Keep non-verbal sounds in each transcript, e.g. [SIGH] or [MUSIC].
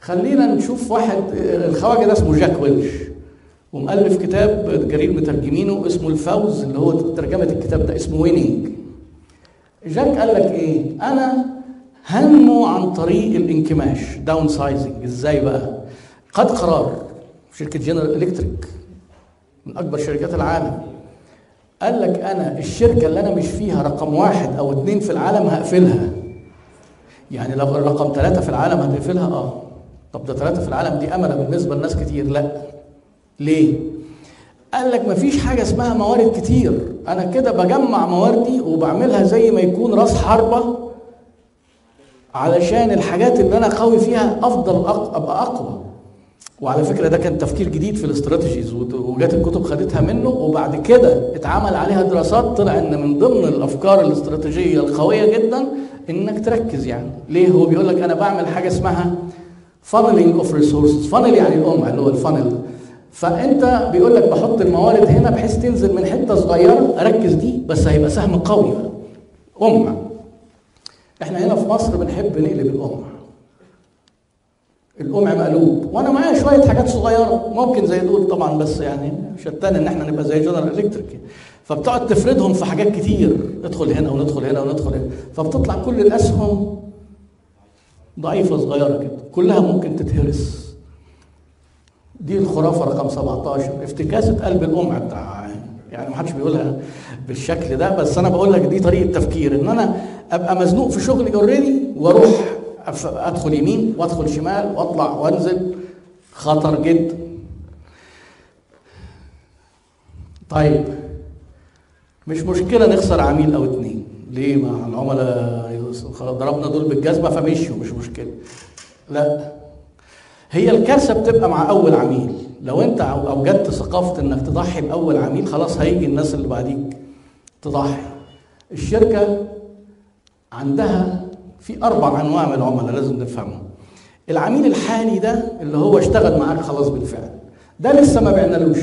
خلينا نشوف واحد الخواجة ده اسمه جاك ويلش ومؤلف كتاب جرير مترجمينه اسمه الفوز اللي هو ترجمة الكتاب ده اسمه Winning جاك قال لك إيه؟ أنا هنمو عن طريق الانكماش downsizing إزاي بقى؟ خد قرار شركة جنرال الكتريك من أكبر شركات العالم. قال لك أنا الشركة اللي أنا مش فيها رقم واحد أو اتنين في العالم هقفلها. يعني لو رقم ثلاثة في العالم هتقفلها؟ آه. طب ده ثلاثة في العالم دي أملة بالنسبة لناس كتير. لا. ليه؟ قال لك مفيش حاجة اسمها موارد كتير. أنا كده بجمع مواردي وبعملها زي ما يكون راس حربة علشان الحاجات اللي أنا قوي فيها أفضل أبقى أقوى. وعلى فكرة ده كان تفكير جديد في الاستراتيجيز وجات الكتب خدتها منه وبعد كده اتعمل عليها دراسات طلع إن من ضمن الأفكار الاستراتيجية القوية جدا إنك تركز يعني. ليه؟ هو بيقول لك أنا بعمل حاجة اسمها funneling of resources. Funnel يعني القمع اللي هو ال funnel فأنت بيقول لك بحط الموارد هنا بحيث تنزل من حتة صغيرة. اركز دي بس هيبقى سهم قوي. قمع إحنا هنا في مصر بنحب نقلب القمع القمع مقلوب. وأنا معايا شوية حاجات صغيرة. ممكن زي دول طبعا بس يعني شتان إن إحنا نبقى زي جنرال الكتريك فبتقعد تفردهم في حاجات كتير. ادخل هنا وندخل هنا وندخل هنا. فبتطلع كل الأسهم ضعيفة صغيرة كده. كلها ممكن تتهرس. دي الخرافة رقم 17 افتكاسة قلب القمع بتاع يعني ما حدش بيقولها بالشكل ده بس أنا بقول لك دي طريقة تفكير. إن أنا أبقى مزنوق في شغلي already وأروح أف- أدخل يمين وأدخل شمال وأطلع وأنزل. خطر جدا. طيب مش مشكلة نخسر عميل أو اتنين. ليه ما العملاء ضربنا دول بالجزمة فمشوا مش مشكلة. لا. هي الكارثة بتبقى مع أول عميل. لو أنت أوجدت ثقافة إنك تضحي بأول عميل خلاص هيجي الناس اللي بعديك تضحي. الشركة عندها في أربع أنواع من العملاء لازم نفهمهم. العميل الحالي ده اللي هو اشتغل معاك خلاص بالفعل. ده لسه ما بعنالوش.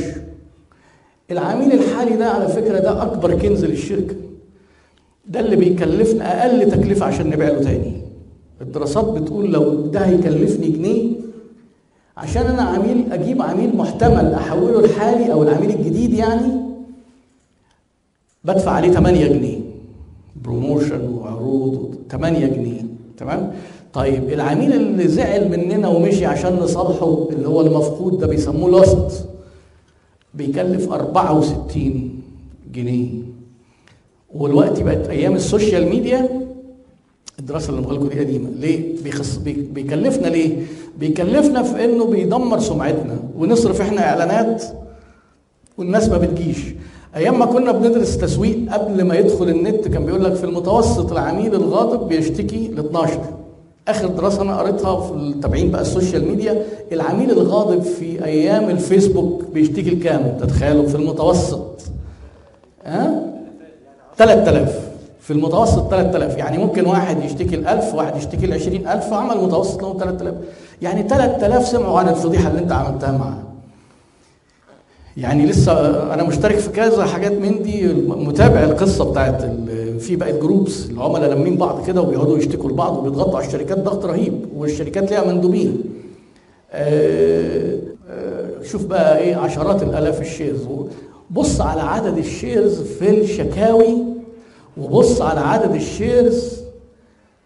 العميل الحالي ده على فكرة ده أكبر كنز للشركة. ده اللي بيكلفنا أقل تكلفة عشان نبيع له تاني. الدراسات بتقول لو ده هيكلفني جنيه عشان أنا عميل أجيب عميل محتمل أحوله الحالي أو العميل الجديد يعني بدفع عليه 8 جنيه. promotion وعروض 8 جنيه تمام؟ طيب العميل اللي زعل مننا ومشي عشان نصالحه اللي هو المفقود ده بيسموه lost بيكلف 64 جنيه. والوقت بقت أيام ال social media. الدراسة اللي بقول لكم دي قديمه ليه بيخص بي- بيكلفنا ليه؟ بيكلفنا في إنه بيدمر سمعتنا ونصرف إحنا إعلانات والناس ما بتجيش. أيام ما كنا بندرس تسويق قبل ما يدخل النت كان بيقول لك في المتوسط العميل الغاضب بيشتكي ل 12 آخر دراسة أنا قريتها في التابعين بقى ال social media العميل الغاضب في أيام الفيسبوك بيشتكي لكام؟ تتخيلوا في المتوسط. ها؟ 3000 في المتوسط 3000 يعني ممكن واحد يشتكي ال 1000 واحد يشتكي ال 20000 وعمل متوسط له 3000 يعني 3000 سمعوا عن الفضيحة اللي انت عملتها معاه يعني لسه أنا مشترك في كذا حاجات من دي متابع القصة بتاعت في بقت جروبس العملاء لامين بعض كده وبيقعدوا يشتكوا لبعض وبيضغطوا على الشركات ضغط رهيب والشركات ليها مندوبين. آه، آه، شوف بقى إيه عشرات الآلاف ال shares. بص على عدد ال shares في الشكاوي وبص على عدد ال shares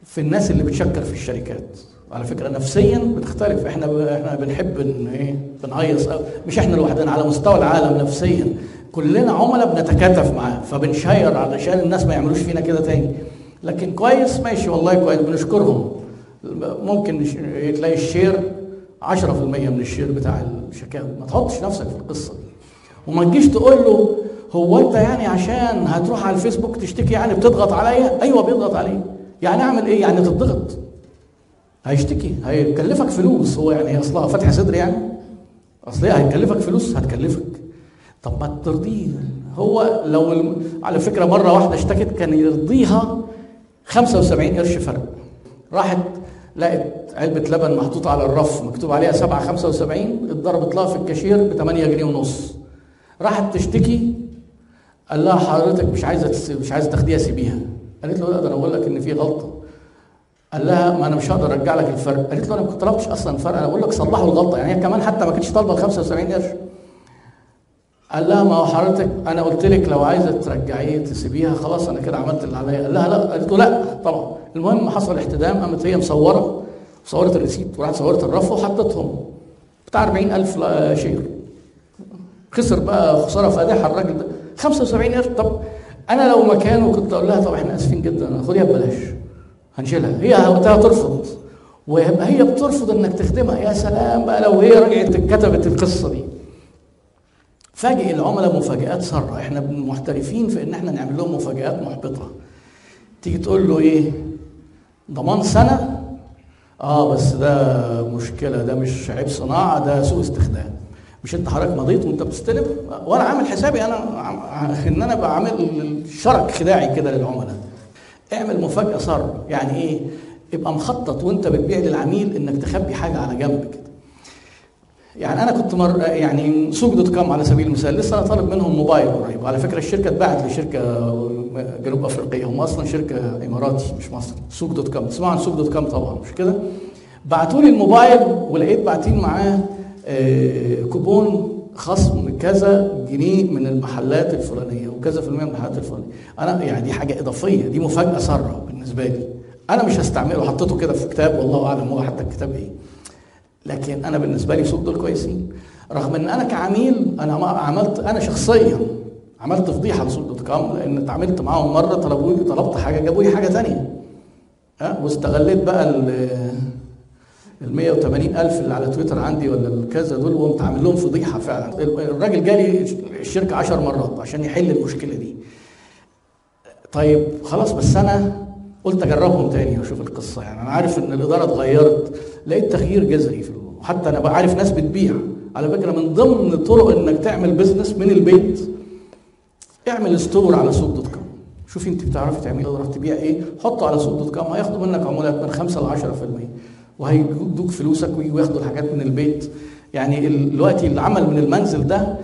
في الناس اللي بتشكر في الشركات. على فكرة نفسيا بتختلف. إحنا. إحنا بنحب إن إيه بنهيص. مش إحنا لوحدنا على مستوى العالم نفسيا. كلنا عملاء بنتكاتف معاه فبنشير علشان الناس ما يعملوش فينا كده تاني. لكن كويس ماشي والله كويس بنشكرهم. ممكن تلاقي ال share 10% من ال share بتاع الشكاوي. ما تحطش نفسك في القصة دي. وما تجيش تقول له هو أنت يعني عشان هتروح على الفيسبوك تشتكي يعني بتضغط عليا؟ أيوه بيضغط عليا. يعني أعمل إيه؟ يعني تضغط. هيشتكي هيكلفك فلوس. هو يعني أصلها فتح صدر يعني. أصل هي هتكلفك فلوس هتكلفك. طب ما ترضيه. هو لو الم... على فكرة مرة واحدة اشتكت كان يرضيها 75 قرش فرق. راحت لقت علبة لبن محطوطة على الرف مكتوب عليها 7 75 اتضربت لها في الكاشير ب 8 جنيه ونص. راحت تشتكي قال لها حضرتك مش عايزة. مش عايزة تاخديها سيبيها. قالت له لا ده أنا بقول لك إن في غلطة. قال لها ما أنا مش هقدر أرجع لك الفرق. قالت له أنا ما طلبتش أصلا الفرق أنا بقول لك صلحوا الغلطة. يعني هي كمان حتى ما كانتش طالبة ال 75 قرش. قال لها ما هو حضرتك أنا قلت لك لو عايزة ترجعيه تسيبيها خلاص أنا كده عملت اللي عليا. قال لها لا. قالت له لا طبعا. المهم حصل احتدام قامت هي مصورة صورت ال receipt وراحت صورت الرف وحطتهم. بتاع 40000 share. خسر بقى خسارة فادحه الراجل ده. 75 قرش طب أنا لو مكانه كنت أقول لها طب إحنا آسفين جدا خديها ببلاش. هنشيلها. هي وقتها ترفض ويبقى هي بترفض إنك تخدمها. يا سلام بقى لو هي رجعت كتبت القصة دي. فاجئ العملاء مفاجآت سارة. إحنا محترفين في إن إحنا نعمل لهم مفاجآت محبطة. تيجي تقول له إيه؟ ضمان سنة؟ آه بس ده مشكلة ده مش عيب صناعة ده سوء استخدام. مش انت حضرتك مضيت وانت بتستلم وأنا عامل حسابي أنا إن أنا بعمل شرك خداعي كده للعملاء. اعمل مفاجأة سارة يعني إيه؟ ابقى مخطط وانت بتبيع للعميل إنك تخبي حاجة على جنب كده. يعني أنا كنت مر يعني سوق دوت كوم على سبيل المثال لسه أنا طالب منهم موبايل قريب. وعلى فكرة الشركة اتباعت لشركة جنوب أفريقية هم أصلا شركة إماراتية مش مصري. سوق دوت كوم تسمعوا عن سوق دوت كوم طبعا مش كده؟ بعتوا لي الموبايل ولقيت باعتين معاه كوبون خصم كذا جنيه من المحلات الفلانية وكذا في المية من المحلات الفلانية. أنا يعني دي حاجة إضافية دي مفاجأة سارة بالنسبة لي. أنا مش هستعمله حطيته كده في كتاب والله أعلم هو حتى الكتاب إيه. لكن أنا بالنسبة لي سوق دول كويسين. رغم إن أنا كعميل أنا عملت أنا شخصيا عملت فضيحة لسوق دوت كوم لأن اتعاملت معاهم مرة طلبوا لي طلبت حاجة جابوا لي حاجة ثانية ها واستغليت بقى ال 180 ألف اللي على تويتر عندي ولا الكذا دول وقمت عامل لهم فضيحة فعلا. الراجل جالي الشركة عشر مرات عشان يحل المشكلة دي. طيب خلاص بس أنا قلت أجربهم تاني وأشوف القصة. يعني أنا عارف إن الإدارة اتغيرت لقيت تغيير جذري في وحتى أنا بعرف ناس بتبيع. على فكرة من ضمن طرق إنك تعمل بزنس من البيت اعمل store على سوق دوت كوم شوفي أنت بتعرفي تعملي تقدر تبيع إيه حطه على سوق دوت كوم هياخدوا منك عمولات من 5 ل 10% وهيدوك فلوسك ويجوا ياخدوا الحاجات من البيت. يعني دلوقتي العمل من المنزل ده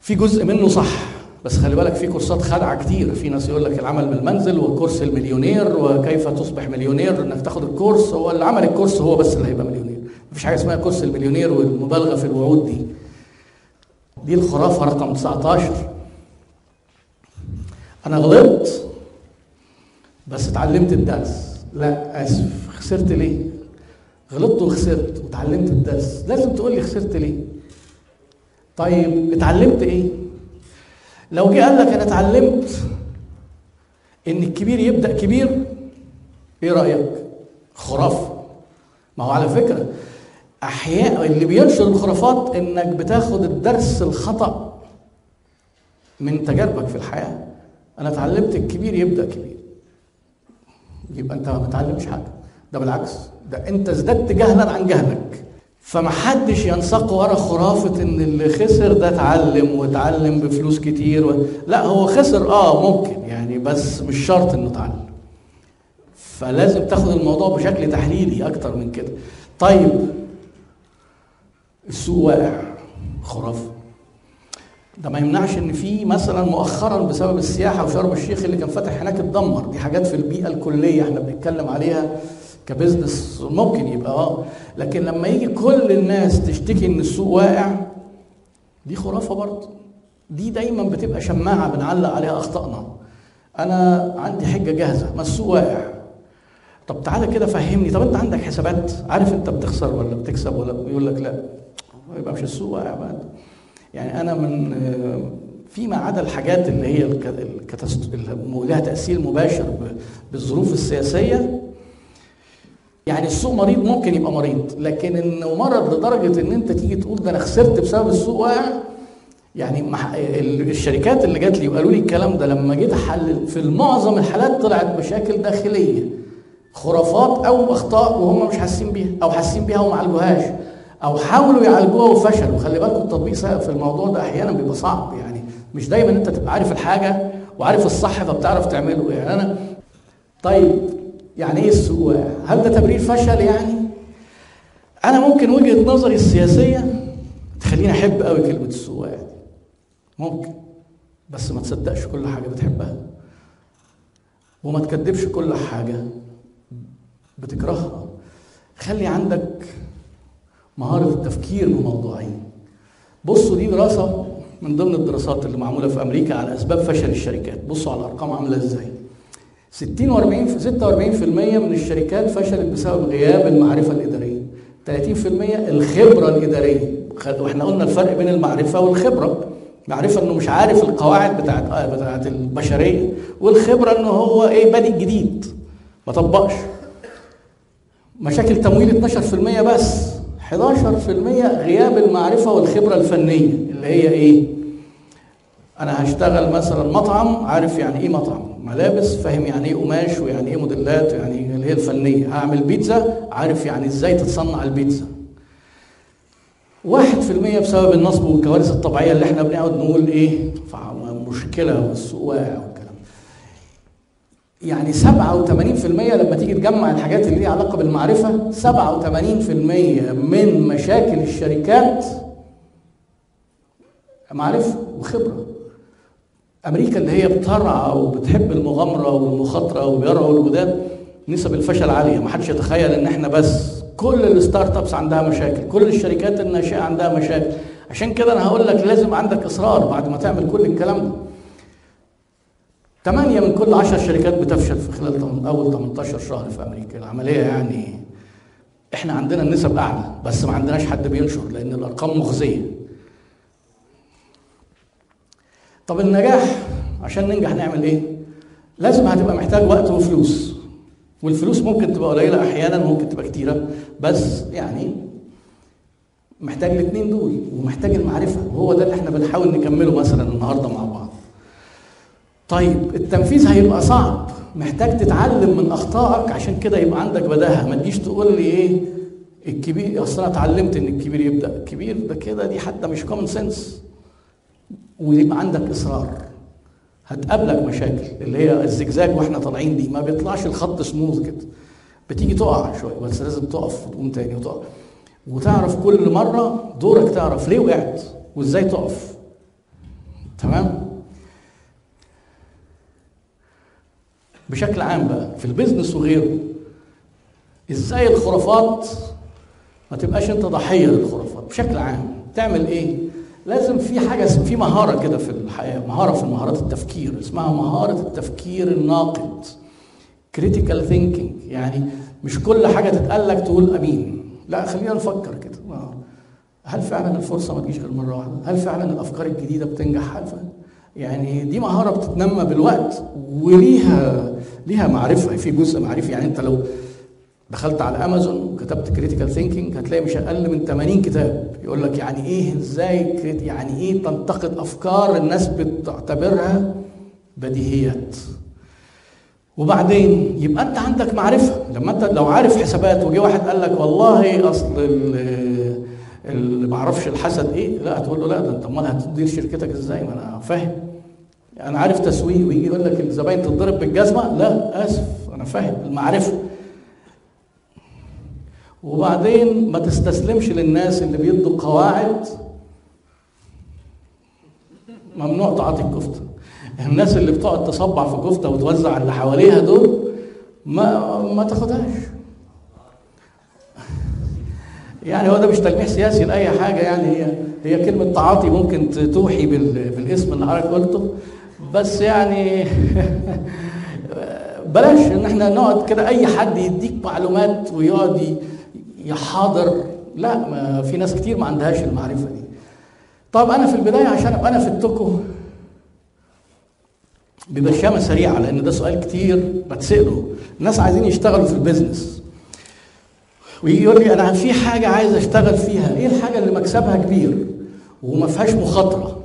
في جزء منه صح بس خلي بالك في كورسات خدعة كتير. في ناس يقول لك العمل من المنزل و course المليونير وكيف تصبح مليونير إنك تاخد ال course. هو اللي عمل ال course هو بس اللي هيبقى مليونير. مفيش حاجة اسمها كورس المليونير والمبالغة في الوعود دي. دي الخرافة رقم 19 أنا غلطت بس اتعلمت الدرس. لا آسف. خسرت ليه؟ غلطت وخسرت وتعلمت الدرس. لازم تقول لي خسرت ليه؟ طيب اتعلمت إيه؟ لو جه قال لك أنا اتعلمت إن الكبير يبدأ كبير إيه رأيك؟ خرافة. ما هو على فكرة أحيانا اللي بينشر الخرافات إنك بتاخد الدرس الخطأ من تجاربك في الحياة. أنا اتعلمت الكبير يبدأ كبير. يبقى أنت ما بتعلمش حاجة. ده بالعكس. ده انت ازددت جهلا عن جهلك. فمحدش ينساق ورا خرافة إن اللي خسر ده اتعلم واتعلم بفلوس كتير و... لا هو خسر آه ممكن يعني بس مش شرط إنه اتعلم. فلازم تاخد الموضوع بشكل تحليلي أكتر من كده. طيب السوق واقع خرافة. ده ما يمنعش إن في مثلا مؤخرا بسبب السياحة وشرم الشيخ اللي كان فاتح هناك اتدمر. دي حاجات في البيئة الكلية إحنا بنتكلم عليها. كبزنس ممكن يبقى آه لكن لما يجي كل الناس تشتكي إن السوق واقع دي خرافة برضه. دي دايما بتبقى شماعة بنعلق عليها اخطائنا أنا عندي حجة جاهزة ما السوق واقع. طب تعالى كده فهمني. طب أنت عندك حسابات؟ عارف أنت بتخسر ولا بتكسب ولا يقول لك لا. يبقى مش السوق واقع بقى يعني أنا من فيما عدا الحاجات اللي هي اللي لها تأثير مباشر بالظروف السياسية يعني السوق مريض ممكن يبقى مريض. لكن إنه مرض لدرجة إن أنت تيجي تقول ده أنا خسرت بسبب السوق واقع يعني الشركات اللي جات لي وقالوا لي الكلام ده لما جيت أحلل في معظم الحالات طلعت مشاكل داخلية. خرافات أو أخطاء وهم مش حاسين بيها أو حاسين بيها وما عالجوهاش أو حاولوا يعالجوها وفشلوا. خلي بالكم التطبيق في الموضوع ده أحيانا بيبقى صعب. يعني مش دايما أنت تبقى عارف الحاجة وعارف الصح فبتعرف تعمله. يعني أنا طيب يعني إيه واقع؟ هل ده تبرير فشل يعني؟ أنا ممكن وجهة نظري السياسية تخليني أحب قوي كلمة واقع دي. ممكن. بس ما تصدقش كل حاجة بتحبها. وما تكذبش كل حاجة بتكرهها. خلي عندك مهارة التفكير بموضوعين بصوا دي دراسة من ضمن الدراسات اللي معمولة في أمريكا على أسباب فشل الشركات. بصوا على الأرقام عاملة إزاي. 60 و40 46% من الشركات فشلت بسبب غياب المعرفة الإدارية. 30% الخبرة الإدارية. وإحنا قلنا الفرق بين المعرفة والخبرة. معرفة إنه مش عارف القواعد بتاعت بتاعت البشرية والخبرة إنه هو إيه بادئ جديد. ما طبقش. مشاكل تمويل 12% بس. 11% غياب المعرفة والخبرة الفنية اللي هي إيه؟ أنا هشتغل مثلا مطعم عارف يعني إيه مطعم، ملابس فاهم يعني إيه قماش ويعني إيه موديلات ويعني اللي هي الفنية، هعمل بيتزا عارف يعني إزاي تتصنع البيتزا. واحد في المية بسبب النصب والكوارث الطبيعية اللي إحنا بنقعد نقول إيه؟ مشكلة والسوق واقع والكلام. يعني 87% لما تيجي تجمع الحاجات اللي ليها علاقة بالمعرفة 87% من مشاكل الشركات معرفة وخبرة. أمريكا اللي هي بترعى وبتحب المغامرة والمخاطرة وبيرعوا الجداد نسب الفشل عالية. ما حدش يتخيل إن إحنا بس كل الستارت أبس عندها مشاكل كل الشركات الناشئة عندها مشاكل. عشان كده أنا هقول لك لازم عندك إصرار بعد ما تعمل كل الكلام ده. ثمانية من كل عشر شركات بتفشل في خلال أول 18 شهر في أمريكا. العملية يعني إحنا عندنا النسب أعلى بس ما عندناش حد بينشر لأن الأرقام مخزية. طب النجاح عشان ننجح نعمل إيه؟ لازم هتبقى محتاج وقت وفلوس. والفلوس ممكن تبقى قليلة أحيانا ممكن تبقى كتيرة بس يعني محتاج الاثنين دول ومحتاج المعرفة وهو ده اللي إحنا بنحاول نكمله مثلا النهارده مع بعض. طيب التنفيذ هيبقى صعب. محتاج تتعلم من أخطائك عشان كده يبقى عندك بداهة. ما تجيش تقول لي إيه؟ الكبير أصل أنا اتعلمت إن الكبير يبدأ. الكبير ده كده دي حتى مش common sense ويبقى عندك إصرار. هتقابلك مشاكل اللي هي الزجزاج وإحنا طالعين دي ما بيطلعش الخط سموث كده. بتيجي تقع شوية بس لازم تقف وتقوم تاني وتقف وتعرف كل مرة دورك تعرف ليه وقعت وإزاي تقف. تمام؟ بشكل عام بقى في البيزنس وغيره إزاي الخرافات ما تبقاش أنت ضحية للخرافات؟ بشكل عام تعمل إيه؟ لازم في حاجة في مهارة كده في الحياة مهارة في مهارات التفكير اسمها مهارة التفكير الناقد. Critical thinking يعني مش كل حاجة تتقال لك تقول آمين. لا خلينا نفكر كده. هل فعلا الفرصة ما تجيش غير مرة واحدة؟ هل فعلا الأفكار الجديدة بتنجح؟ هل فعلا يعني دي مهارة بتتنمى بالوقت وليها ليها معرفة في جزء معرفي. يعني أنت لو دخلت على امازون وكتبت critical thinking هتلاقي مش أقل من 80 كتاب. يقول لك يعني إيه؟ إزاي يعني إيه تنتقد أفكار الناس بتعتبرها بديهيات؟ وبعدين يبقى أنت عندك معرفة. لما أنت لو عارف حسابات وجي واحد قال لك والله أصل اللي ما أعرفش الحسد إيه؟ لا هتقول له لا ده أنت أمال هتدير شركتك إزاي؟ ما أنا فاهم. أنا عارف تسويق. ويجي يقول لك الزباين تتضرب بالجزمة؟ لا آسف أنا فاهم المعرفة. وبعدين ما تستسلمش للناس اللي بيدوا قواعد ممنوع تعاطي الكفته. الناس اللي بتقعد تصبع في كفته وتوزع اللي حواليها دول ما ما تاخدهاش. يعني هو ده مش تلميح سياسي لأي حاجة يعني. هي هي كلمة تعاطي ممكن توحي بالاسم اللي حضرتك قلته. بس يعني [LAUGHS] بلاش إن إحنا نقعد كده أي حد يديك معلومات ويقعد يحاضر لا ما في ناس كتير ما عندهاش المعرفة دي. طب أنا في البداية عشان أبقى أنا في التوكو ببرشامه سريعة لأن ده سؤال كتير بتسأله. الناس عايزين يشتغلوا في البيزنس. ويجي يقول لي أنا في حاجة عايز أشتغل فيها. إيه الحاجة اللي مكسبها كبير؟ وما فيهاش مخاطرة.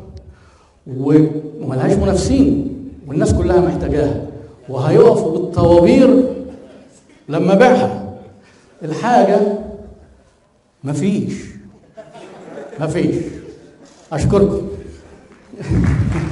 وملهاش منافسين. والناس كلها محتاجاها. وهيقفوا بالطوابير لما بيعها الحاجة مفيش مفيش أشكركم. [LAUGHS]